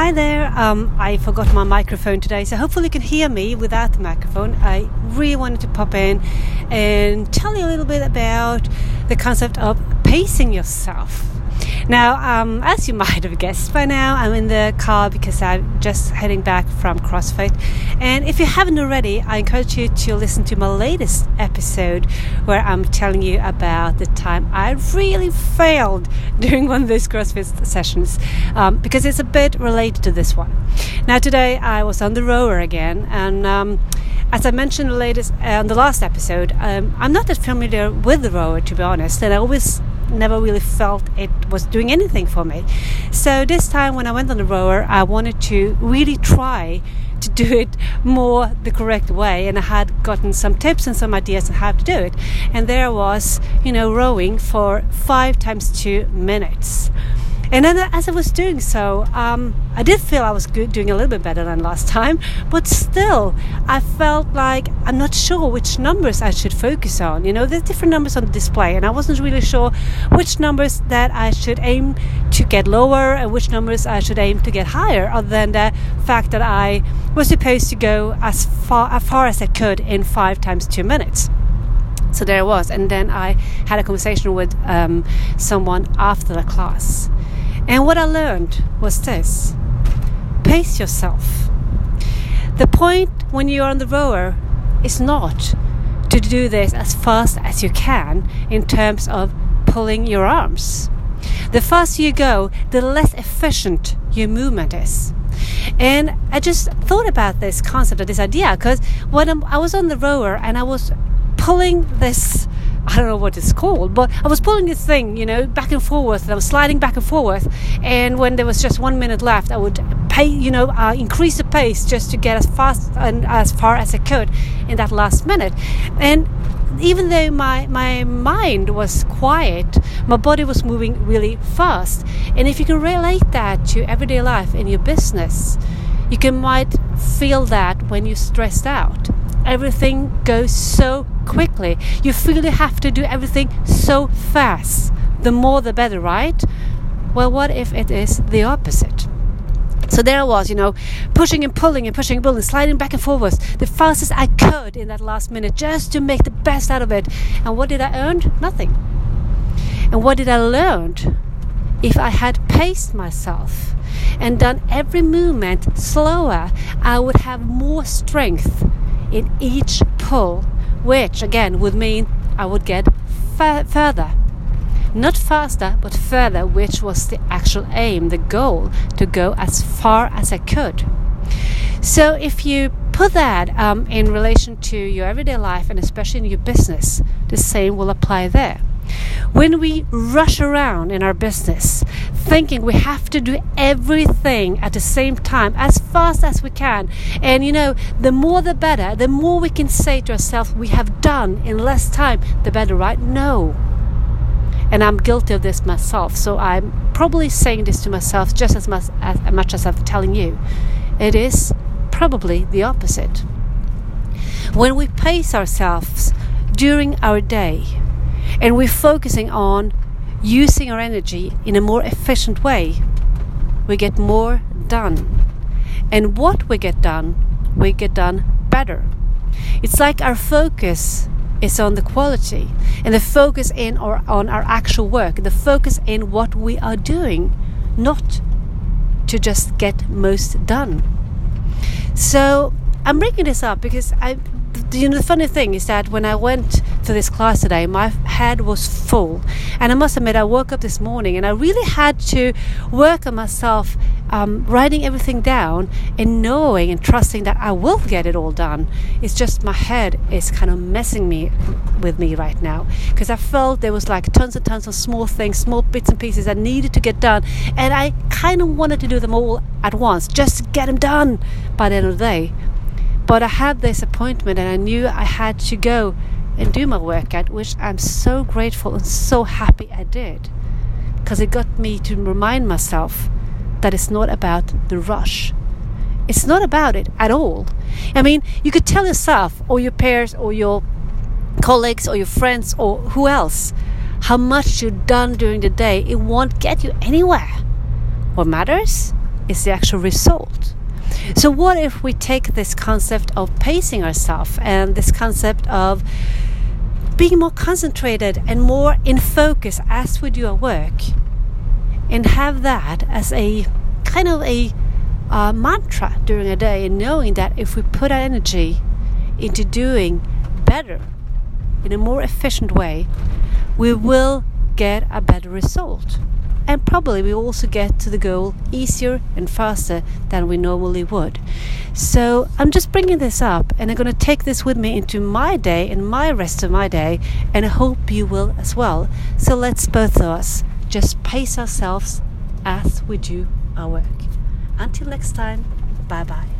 Hi there. Um, I forgot my microphone today, so hopefully you can hear me without the microphone. I really wanted to pop in and tell you a little bit about the concept of pacing yourself. Now, um, as you might have guessed by now, I'm in the car because I'm just heading back from CrossFit. And if you haven't already, I encourage you to listen to my latest episode where I'm telling you about the time I really failed during one of those CrossFit sessions um, because it's a bit related to this one. Now, today I was on the rower again, and um, as I mentioned the latest uh, on the last episode, um, I'm not that familiar with the rower to be honest, and I always never really felt it was doing anything for me. So this time when I went on the rower, I wanted to really try to do it more the correct way and I had gotten some tips and some ideas on how to do it and there was you know rowing for five times two minutes and then as I was doing so, um, I did feel I was good, doing a little bit better than last time, but still, I felt like I'm not sure which numbers I should focus on. You know, there's different numbers on the display, and I wasn't really sure which numbers that I should aim to get lower and which numbers I should aim to get higher, other than the fact that I was supposed to go as far, as far as I could in five times two minutes so there I was, and then I had a conversation with um, someone after the class, and what I learned was this pace yourself. The point when you're on the rower is not to do this as fast as you can in terms of pulling your arms. The faster you go, the less efficient your movement is. And I just thought about this concept of this idea because when I was on the rower and I was pulling this I don't know what it's called, but I was pulling this thing, you know, back and forth, and I was sliding back and forth. And when there was just one minute left, I would pay, you know, uh, increase the pace just to get as fast and as far as I could in that last minute. And even though my my mind was quiet, my body was moving really fast. And if you can relate that to everyday life in your business, you can might feel that when you're stressed out everything goes so quickly. You feel you have to do everything so fast. The more the better, right? Well, what if it is the opposite? So there I was, you know, pushing and pulling and pushing and pulling, sliding back and forwards the fastest I could in that last minute just to make the best out of it. And what did I earn? Nothing. And what did I learn? If I had paced myself and done every movement slower, I would have more strength in each pull, which again would mean I would get further. Not faster, but further, which was the actual aim, the goal to go as far as I could. So, if you put that um, in relation to your everyday life and especially in your business, the same will apply there. When we rush around in our business, thinking we have to do everything at the same time as fast as we can, and you know, the more the better, the more we can say to ourselves we have done in less time, the better, right? No. And I'm guilty of this myself, so I'm probably saying this to myself just as much as, much as I'm telling you. It is probably the opposite. When we pace ourselves during our day, and we're focusing on using our energy in a more efficient way, we get more done. And what we get done, we get done better. It's like our focus is on the quality and the focus in or on our actual work, the focus in what we are doing, not to just get most done. So I'm bringing this up because I you know the funny thing is that when I went this class today, my head was full, and I must admit I woke up this morning and I really had to work on myself, um, writing everything down and knowing and trusting that I will get it all done. It's just my head is kind of messing me with me right now because I felt there was like tons and tons of small things, small bits and pieces I needed to get done, and I kind of wanted to do them all at once, just get them done by the end of the day. But I had this appointment and I knew I had to go and do my workout, which I'm so grateful and so happy I did. Because it got me to remind myself that it's not about the rush. It's not about it at all. I mean, you could tell yourself, or your peers, or your colleagues, or your friends, or who else, how much you've done during the day. It won't get you anywhere. What matters is the actual result. So, what if we take this concept of pacing ourselves and this concept of being more concentrated and more in focus as we do our work and have that as a kind of a uh, mantra during a day and knowing that if we put our energy into doing better in a more efficient way, we will get a better result and probably we also get to the goal easier and faster than we normally would. So I'm just bringing this up and I'm going to take this with me into my day and my rest of my day, and I hope you will as well. So let's both of us just pace ourselves as we do our work. Until next time, bye bye.